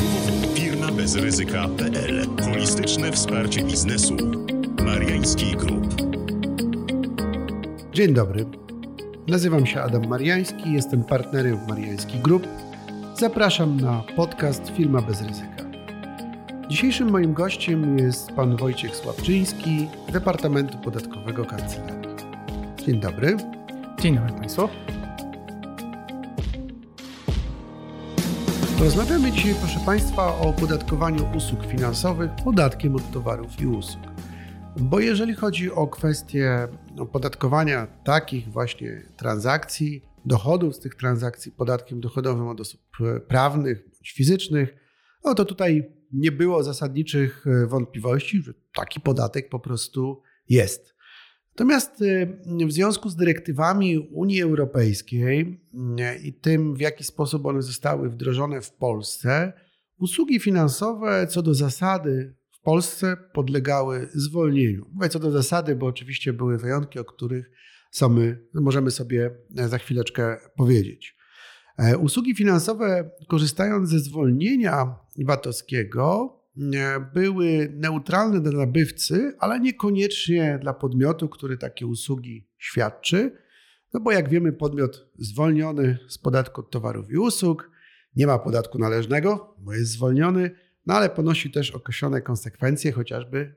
www.firmabezryzyka.pl Holistyczne wsparcie biznesu. Mariański Group. Dzień dobry. Nazywam się Adam Mariański, jestem partnerem w Mariański Group. Zapraszam na podcast Firma bez ryzyka. Dzisiejszym moim gościem jest pan Wojciech Sławczyński z Departamentu Podatkowego Kancelarii. Dzień dobry. Dzień dobry Państwu. Rozmawiamy dzisiaj, proszę Państwa, o opodatkowaniu usług finansowych podatkiem od towarów i usług. Bo jeżeli chodzi o kwestię opodatkowania takich właśnie transakcji, dochodów z tych transakcji podatkiem dochodowym od osób prawnych bądź fizycznych, no to tutaj nie było zasadniczych wątpliwości, że taki podatek po prostu jest. Natomiast y, w związku z dyrektywami Unii Europejskiej y, i tym, w jaki sposób one zostały wdrożone w Polsce, usługi finansowe co do zasady w Polsce podlegały zwolnieniu. Mówię co do zasady, bo oczywiście były wyjątki, o których my, możemy sobie za chwileczkę powiedzieć. E, usługi finansowe, korzystając ze zwolnienia VAT-owskiego, były neutralne dla nabywcy, ale niekoniecznie dla podmiotu, który takie usługi świadczy. No bo jak wiemy, podmiot zwolniony z podatku od towarów i usług nie ma podatku należnego, bo jest zwolniony, no ale ponosi też określone konsekwencje, chociażby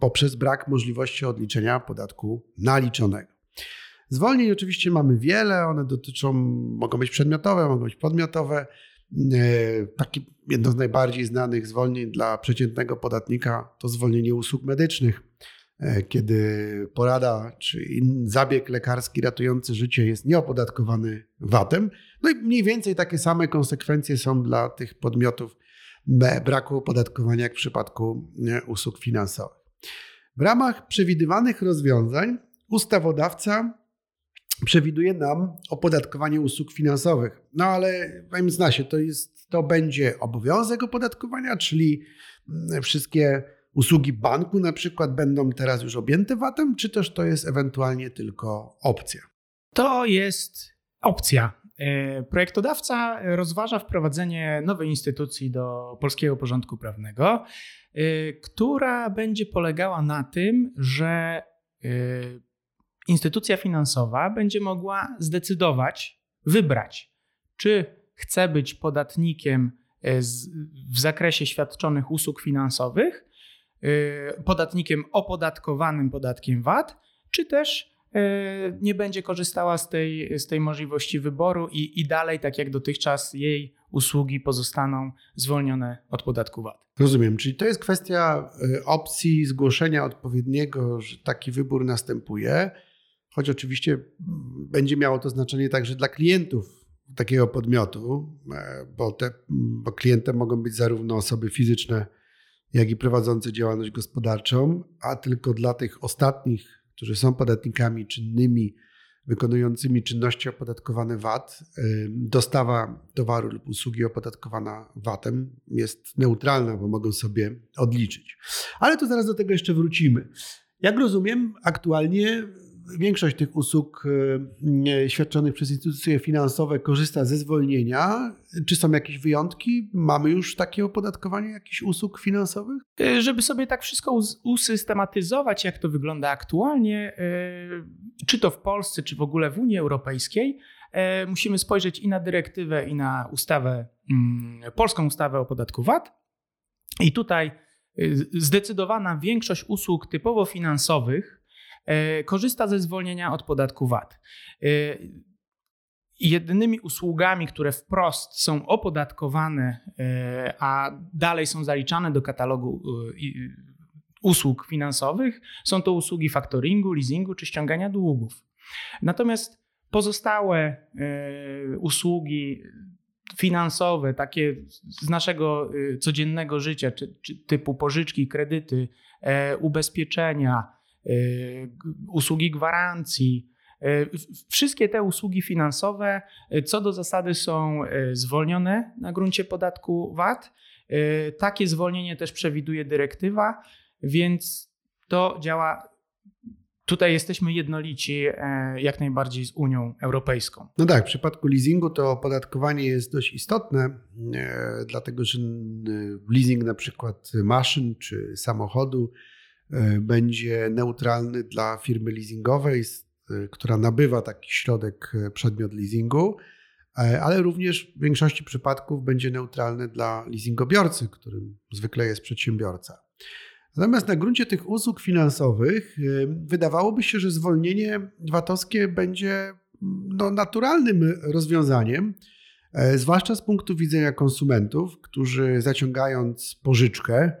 poprzez brak możliwości odliczenia podatku naliczonego. Zwolnień oczywiście mamy wiele, one dotyczą, mogą być przedmiotowe, mogą być podmiotowe. E, taki jedno z najbardziej znanych zwolnień dla przeciętnego podatnika to zwolnienie usług medycznych, e, kiedy porada czy zabieg lekarski ratujący życie jest nieopodatkowany VAT-em. No i mniej więcej takie same konsekwencje są dla tych podmiotów braku opodatkowania jak w przypadku usług finansowych. W ramach przewidywanych rozwiązań ustawodawca przewiduje nam opodatkowanie usług finansowych. No ale powiem zna się, to, jest, to będzie obowiązek opodatkowania, czyli mm, wszystkie usługi banku na przykład będą teraz już objęte VAT-em, czy też to jest ewentualnie tylko opcja? To jest opcja. E, projektodawca rozważa wprowadzenie nowej instytucji do polskiego porządku prawnego, e, która będzie polegała na tym, że e, instytucja finansowa będzie mogła zdecydować, wybrać, czy chce być podatnikiem e, w zakresie świadczonych usług finansowych, e, podatnikiem opodatkowanym podatkiem VAT, czy też e, nie będzie korzystała z tej, z tej możliwości wyboru i, i dalej, tak jak dotychczas, jej usługi pozostaną zwolnione od podatku VAT. Rozumiem, czyli to jest kwestia opcji zgłoszenia odpowiedniego, że taki wybór następuje choć oczywiście będzie miało to znaczenie także dla klientów takiego podmiotu, e, bo, te, bo klientem mogą być zarówno osoby fizyczne, jak i prowadzące działalność gospodarczą, a tylko dla tych ostatnich, którzy są podatnikami czynnymi, wykonującymi czynności opodatkowane VAT, e, dostawa towaru lub usługi opodatkowana VAT-em jest neutralna, bo mogą sobie odliczyć. Ale to zaraz do tego jeszcze wrócimy. Jak rozumiem, aktualnie większość tych usług e, świadczonych przez instytucje finansowe korzysta ze zwolnienia. Czy są jakieś wyjątki? Mamy już takie opodatkowanie jakichś usług finansowych? E, żeby sobie tak wszystko usystematyzować, jak to wygląda aktualnie, e, czy to w Polsce, czy w ogóle w Unii Europejskiej, musimy spojrzeć i na dyrektywę, i na ustawę, mm, polską ustawę o podatku VAT. I tutaj zdecydowana większość usług typowo finansowych, E, korzysta ze zwolnienia od podatku VAT. E, jedynymi usługami, które wprost są opodatkowane, e, a dalej są zaliczane do katalogu usług finansowych, są to usługi faktoringu, leasingu czy ściągania długów. Natomiast pozostałe usługi finansowe, takie z naszego codziennego życia, czy, czy typu pożyczki, kredyty, ubezpieczenia, usługi gwarancji. Y, wszystkie te usługi finansowe y, co do zasady są zwolnione na gruncie podatku VAT. Takie zwolnienie też przewiduje dyrektywa, więc to działa tutaj jesteśmy jednolici jak najbardziej z Unią Europejską. No tak, w przypadku leasingu to opodatkowanie jest dość istotne, dlatego że leasing na przykład maszyn czy samochodu będzie neutralny dla firmy leasingowej, która nabywa taki środek, przedmiot leasingu E, ale również w większości przypadków będzie neutralny dla leasingobiorcy, którym zwykle jest przedsiębiorca. Natomiast na gruncie tych usług finansowych e, wydawałoby się, że zwolnienie VAT-owskie będzie no, naturalnym rozwiązaniem, e, zwłaszcza z punktu widzenia konsumentów, którzy zaciągając pożyczkę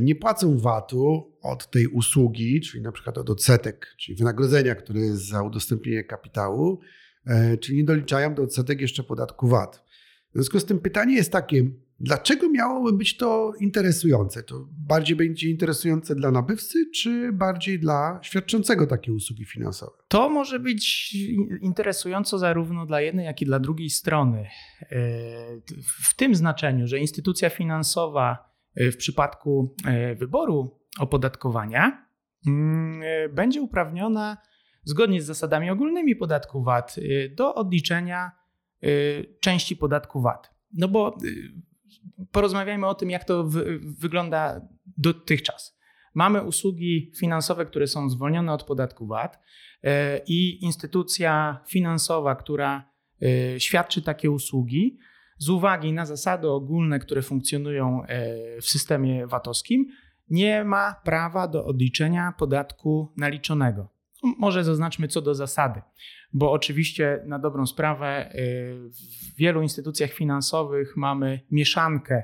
nie płacą VAT-u od tej usługi, czyli na przykład od odsetek, czyli wynagrodzenia, które jest za udostępnienie kapitału, E, czyli nie doliczają do odsetek jeszcze podatku VAT. W związku z tym pytanie jest takie, dlaczego miałoby być to interesujące? To bardziej będzie interesujące dla nabywcy, czy bardziej dla świadczącego takie usługi finansowe? To może być interesujące zarówno dla jednej, jak i dla drugiej strony. E, w tym znaczeniu, że instytucja finansowa e, w przypadku wyboru opodatkowania mm, będzie uprawniona zgodnie z zasadami ogólnymi podatku VAT y, do odliczenia y, części podatku VAT. No bo y, porozmawiajmy o tym, jak to wygląda dotychczas. Mamy usługi finansowe, które są zwolnione od podatku VAT i instytucja finansowa, która świadczy takie usługi, z uwagi na zasady ogólne, które funkcjonują w systemie VAT-owskim, nie ma prawa do odliczenia podatku naliczonego. Może zaznaczmy co do zasady, bo oczywiście na dobrą sprawę y, w wielu instytucjach finansowych mamy mieszankę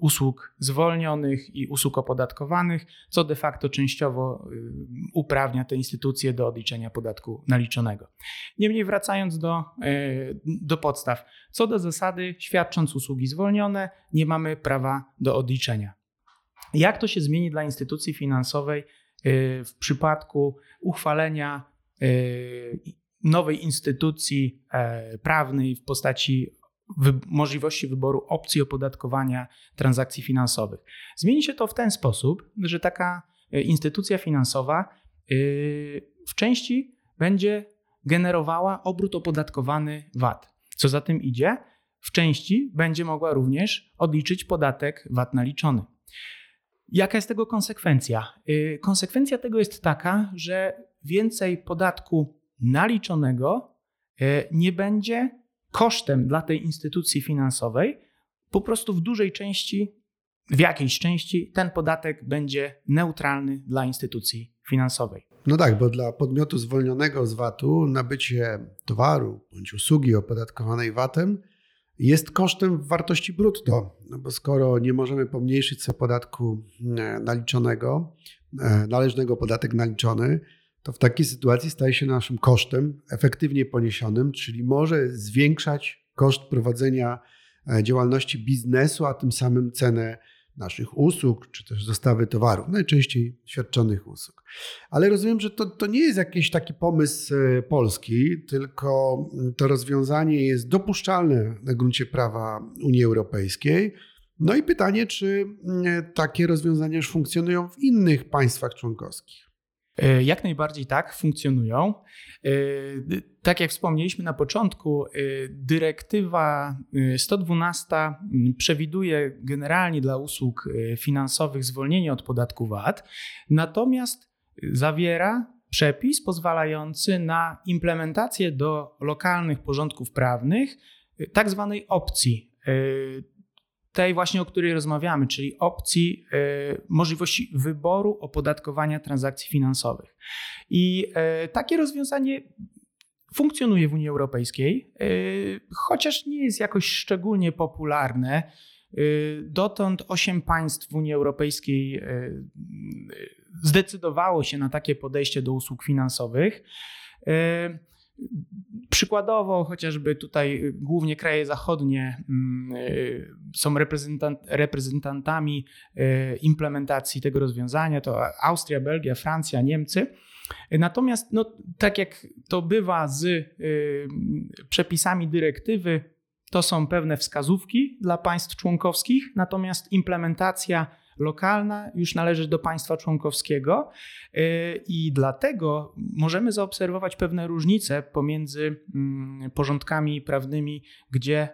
usług zwolnionych i usług opodatkowanych, co de facto częściowo y, uprawnia te instytucje do odliczenia podatku naliczonego. Niemniej wracając do, do podstaw, co do zasady, świadcząc usługi zwolnione, nie mamy prawa do odliczenia. Jak to się zmieni dla instytucji finansowej, w przypadku uchwalenia nowej instytucji e, prawnej w postaci możliwości wyboru opcji opodatkowania transakcji finansowych. Zmieni się to w ten sposób, że taka e, instytucja finansowa y, w części będzie generowała obrót opodatkowany VAT. Co za tym idzie, w części będzie mogła również odliczyć podatek VAT naliczony. Jaka jest tego konsekwencja? Y, konsekwencja tego jest taka, że więcej podatku naliczonego nie będzie kosztem dla tej instytucji finansowej. Po prostu w dużej części, w jakiejś części ten podatek będzie neutralny dla instytucji finansowej. No tak, bo dla podmiotu zwolnionego z VAT-u nabycie towaru bądź usługi opodatkowanej VAT-em jest kosztem wartości brutto, no bo skoro nie możemy pomniejszyć sobie podatku e, naliczonego, e, należnego podatek naliczony, to w takiej sytuacji staje się naszym kosztem efektywnie poniesionym, czyli może zwiększać koszt prowadzenia e, działalności biznesu, a tym samym cenę naszych usług, czy też dostawy towarów, najczęściej świadczonych usług. Ale rozumiem, że to, to nie jest jakiś taki pomysł e, polski, tylko mm, to rozwiązanie jest dopuszczalne na gruncie prawa Unii Europejskiej. No i pytanie, czy mm, takie rozwiązania już funkcjonują w innych państwach członkowskich? E, jak najbardziej tak, funkcjonują. E, tak jak wspomnieliśmy na początku, e, dyrektywa 112 przewiduje generalnie dla usług finansowych zwolnienie od podatku VAT, natomiast zawiera przepis pozwalający na implementację do lokalnych porządków prawnych tak zwanej opcji tej właśnie, o której rozmawiamy, czyli opcji y, możliwości wyboru opodatkowania transakcji finansowych. I y, takie rozwiązanie funkcjonuje w Unii Europejskiej, y, chociaż nie jest jakoś szczególnie popularne. Dotąd osiem państw w Unii Europejskiej zdecydowało się na takie podejście do usług finansowych. Przykładowo, chociażby tutaj głównie kraje zachodnie mm, y, są reprezentant, reprezentantami y, implementacji tego rozwiązania, to Austria, Belgia, Francja, Niemcy. Natomiast, no, tak jak to bywa z y, przepisami dyrektywy, to są pewne wskazówki dla państw członkowskich, natomiast implementacja lokalna już należy do państwa członkowskiego y, i dlatego możemy zaobserwować pewne różnice pomiędzy mm, porządkami prawnymi, gdzie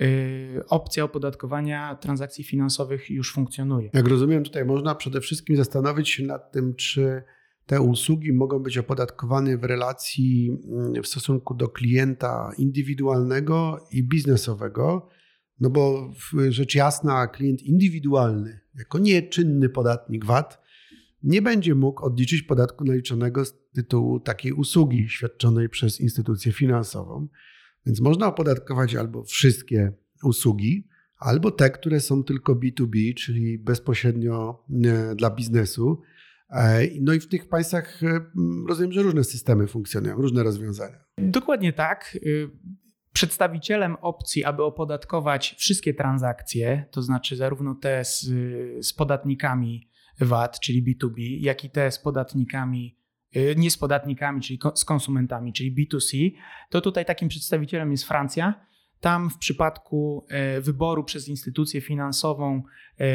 y, opcja opodatkowania transakcji finansowych już funkcjonuje. Jak rozumiem, tutaj można przede wszystkim zastanowić się nad tym, czy te usługi mogą być opodatkowane w relacji mm, w stosunku do klienta indywidualnego i biznesowego. No bo rzecz jasna, klient indywidualny, jako nieczynny podatnik VAT, nie będzie mógł odliczyć podatku naliczonego z tytułu takiej usługi świadczonej przez instytucję finansową. Więc można opodatkować albo wszystkie usługi, albo te, które są tylko B2B, czyli bezpośrednio e, dla biznesu. E, no i w tych państwach e, rozumiem, że różne systemy funkcjonują, różne rozwiązania. Dokładnie tak. Y, przedstawicielem opcji, aby opodatkować wszystkie transakcje, to znaczy zarówno te z, z podatnikami VAT, czyli B2B, jak i te z podatnikami, y, nie z podatnikami, czyli z konsumentami, czyli B2C, to tutaj takim przedstawicielem jest Francja. Tam w przypadku e, wyboru przez instytucję finansową e,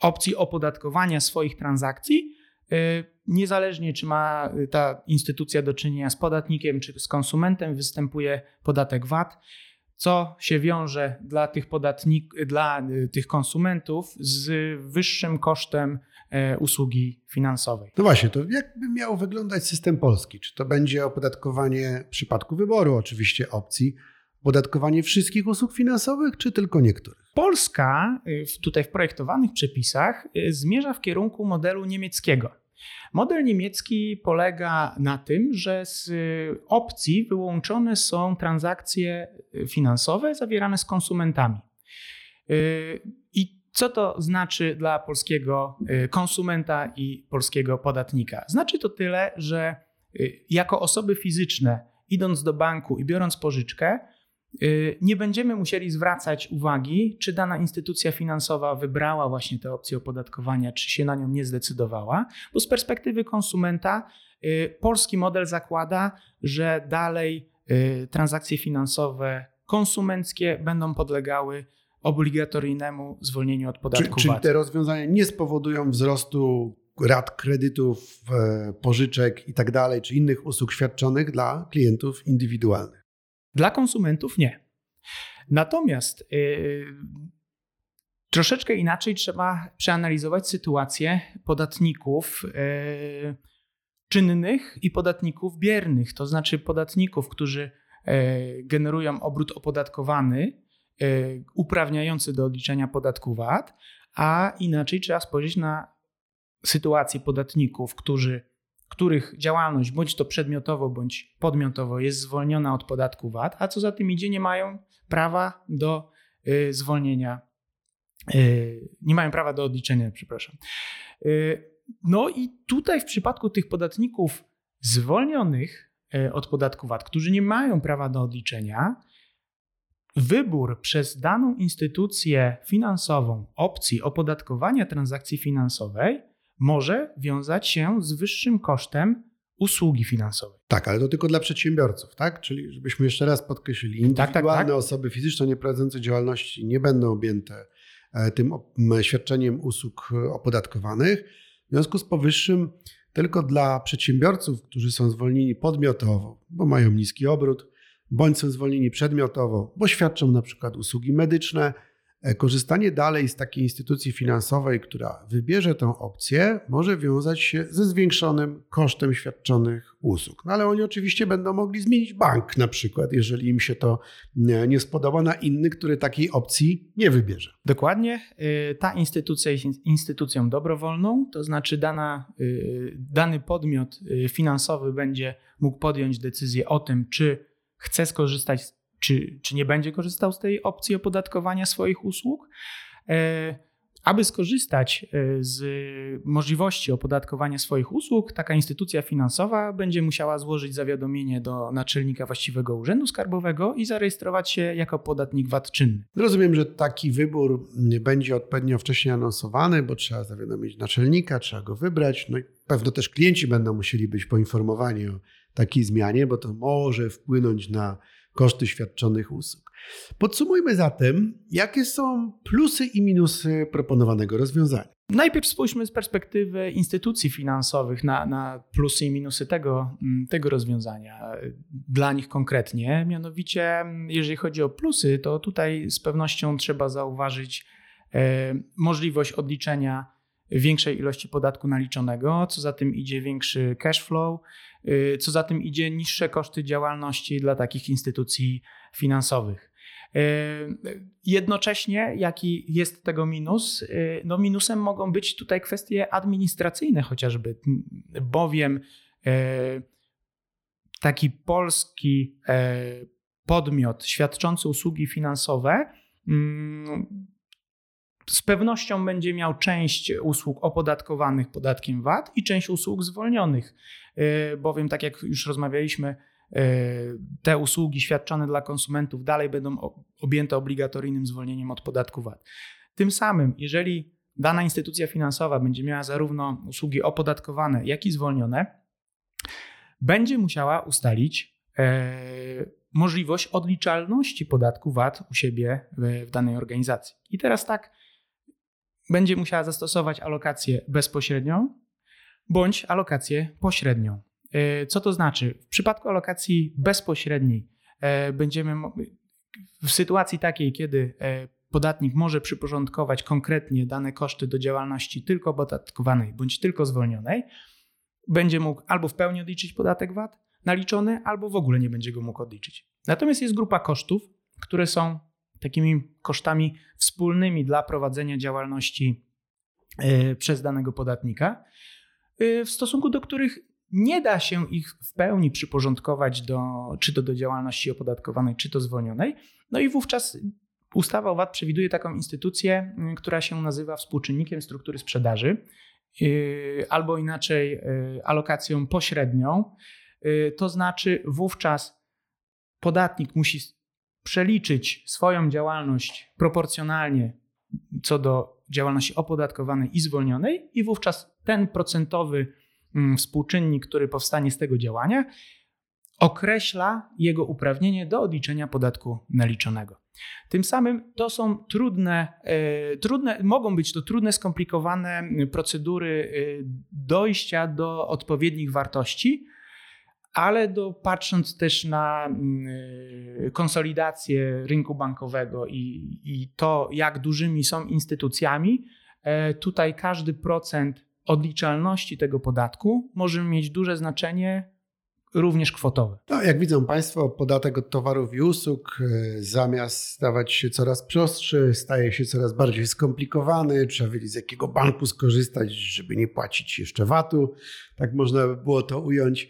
opcji opodatkowania swoich transakcji, e, niezależnie czy ma ta instytucja do czynienia z podatnikiem czy z konsumentem, występuje podatek VAT, co się wiąże dla tych podatnik, dla y, tych konsumentów z wyższym kosztem e, usługi finansowej. No właśnie, to jakby miał wyglądać system polski? Czy to będzie opodatkowanie w przypadku wyboru oczywiście opcji, opodatkowanie wszystkich usług finansowych, czy tylko niektórych? Polska y, tutaj w projektowanych przepisach y, zmierza w kierunku modelu niemieckiego. Model niemiecki polega na tym, że z y, opcji wyłączone są transakcje finansowe zawierane z konsumentami. Y, I co to znaczy dla polskiego y, konsumenta i polskiego podatnika? Znaczy to tyle, że jako osoby fizyczne, idąc do banku i biorąc pożyczkę, Y, nie będziemy musieli zwracać uwagi, czy dana instytucja finansowa wybrała właśnie tę opcję opodatkowania, czy się na nią nie zdecydowała, bo z perspektywy konsumenta y, polski model zakłada, że dalej y, transakcje finansowe konsumenckie będą podlegały obligatoryjnemu zwolnieniu od podatku Czy, Czyli te rozwiązania nie spowodują wzrostu rat kredytów, e, pożyczek i tak dalej, czy innych usług świadczonych dla klientów indywidualnych. Dla konsumentów nie. Natomiast yy, troszeczkę inaczej trzeba przeanalizować sytuację podatników yy, czynnych i podatników biernych, to znaczy podatników, którzy yy, generują obrót opodatkowany, yy, uprawniający do odliczenia podatku VAT, a inaczej trzeba spojrzeć na sytuację podatników, którzy których działalność bądź to przedmiotowo, bądź podmiotowo jest zwolniona od podatku VAT, a co za tym idzie, nie mają prawa do y, zwolnienia, y, nie mają prawa do odliczenia, przepraszam. Y, no i tutaj w przypadku tych podatników zwolnionych od podatku VAT, którzy nie mają prawa do odliczenia, wybór przez daną instytucję finansową opcji opodatkowania transakcji finansowej może wiązać się z wyższym kosztem usługi finansowej. Tak, ale to tylko dla przedsiębiorców, tak? Czyli żebyśmy jeszcze raz podkreślili, indywidualne tak, tak, tak. osoby fizyczne nieprowadzące działalności nie będą objęte e, tym świadczeniem usług opodatkowanych. W związku z powyższym tylko dla przedsiębiorców, którzy są zwolnieni podmiotowo, bo mają niski obrót, bądź są zwolnieni przedmiotowo, bo świadczą na przykład usługi medyczne, E, korzystanie dalej z takiej instytucji finansowej, która wybierze tę opcję, może wiązać się ze zwiększonym kosztem świadczonych usług. No ale oni oczywiście będą mogli zmienić bank na przykład, jeżeli im się to nie spodoba, na inny, który takiej opcji nie wybierze. Dokładnie. Y, ta instytucja jest instytucją dobrowolną, to znaczy dana, dany podmiot finansowy będzie mógł podjąć decyzję o tym, czy chce skorzystać czy, czy nie będzie korzystał z tej opcji opodatkowania swoich usług. E, aby skorzystać e, z możliwości opodatkowania swoich usług, taka instytucja finansowa będzie musiała złożyć zawiadomienie do naczelnika właściwego urzędu skarbowego i zarejestrować się jako podatnik VAT czynny. Rozumiem, że taki wybór będzie odpowiednio wcześniej anonsowany, bo trzeba zawiadomić naczelnika, trzeba go wybrać. No i pewno też klienci będą musieli być poinformowani o takiej zmianie, bo to może wpłynąć na koszty świadczonych usług. Podsumujmy zatem, jakie są plusy i minusy proponowanego rozwiązania. Najpierw spójrzmy z perspektywy instytucji finansowych na, na plusy i minusy tego, mm, tego rozwiązania dla nich konkretnie. Mianowicie, jeżeli chodzi o plusy, to tutaj z pewnością trzeba zauważyć e, możliwość odliczenia większej ilości podatku naliczonego, co za tym idzie większy cash flow, e, co za tym idzie niższe koszty działalności dla takich instytucji finansowych. E, jednocześnie, jaki jest tego minus? E, no minusem mogą być tutaj kwestie administracyjne chociażby, bowiem taki polski podmiot świadczący usługi finansowe mm, z pewnością będzie miał część usług opodatkowanych podatkiem VAT i część usług zwolnionych, bowiem tak jak już rozmawialiśmy, E, te usługi świadczone dla konsumentów dalej będą objęte obligatoryjnym zwolnieniem od podatku VAT. Tym samym, jeżeli dana instytucja finansowa będzie miała zarówno usługi opodatkowane, jak i zwolnione, będzie musiała ustalić e, możliwość odliczalności podatku VAT u siebie w danej organizacji. I teraz tak, będzie musiała zastosować alokację bezpośrednią bądź alokację pośrednią. E, co to znaczy? W przypadku alokacji bezpośredniej e, będziemy w sytuacji takiej, kiedy e, podatnik może przyporządkować konkretnie dane koszty do działalności tylko opodatkowanej bądź tylko zwolnionej, będzie mógł albo w pełni odliczyć podatek VAT naliczony, albo w ogóle nie będzie go mógł odliczyć. Natomiast jest grupa kosztów, które są takimi kosztami wspólnymi dla prowadzenia działalności przez danego podatnika, w stosunku do których nie da się ich w pełni przyporządkować do, czy to do działalności opodatkowanej, czy to zwolnionej. No i wówczas ustawa o VAT przewiduje taką instytucję, y, która się nazywa współczynnikiem struktury sprzedaży, albo inaczej alokacją pośrednią. To znaczy wówczas podatnik musi przeliczyć swoją działalność proporcjonalnie co do działalności opodatkowanej i zwolnionej, i wówczas ten procentowy Mm, współczynnik, który powstanie z tego działania, określa jego uprawnienie do odliczenia podatku naliczonego. Tym samym to są trudne, e, trudne, mogą być to trudne, skomplikowane procedury e, dojścia do odpowiednich wartości, ale do, patrząc też na mm, e, konsolidację rynku bankowego i, i to, jak dużymi są instytucjami, tutaj każdy procent odliczalności tego podatku może mieć duże znaczenie również kwotowe. No, jak widzą Państwo, podatek od towarów i usług e, zamiast stawać się coraz prostszy, staje się coraz bardziej skomplikowany. Trzeba wiedzieć, z jakiego banku skorzystać, żeby nie płacić jeszcze VAT-u. Tak można by było to ująć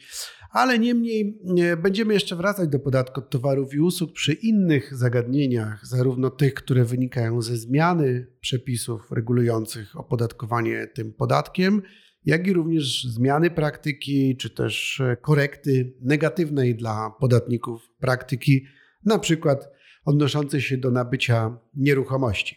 ale niemniej będziemy jeszcze wracać do podatku od towarów i usług przy innych zagadnieniach, zarówno tych, które wynikają ze zmiany przepisów regulujących opodatkowanie tym podatkiem, jak i również zmiany praktyki, czy też korekty negatywnej dla podatników praktyki, na przykład odnoszącej się do nabycia nieruchomości.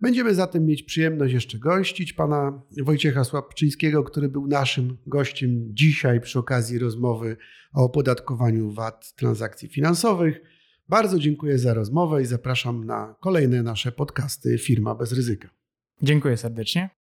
Będziemy zatem mieć przyjemność jeszcze gościć pana Wojciecha Słabczyńskiego, który był naszym gościem dzisiaj przy okazji rozmowy o opodatkowaniu VAT transakcji finansowych. Bardzo dziękuję za rozmowę i zapraszam na kolejne nasze podcasty Firma bez ryzyka. Dziękuję serdecznie.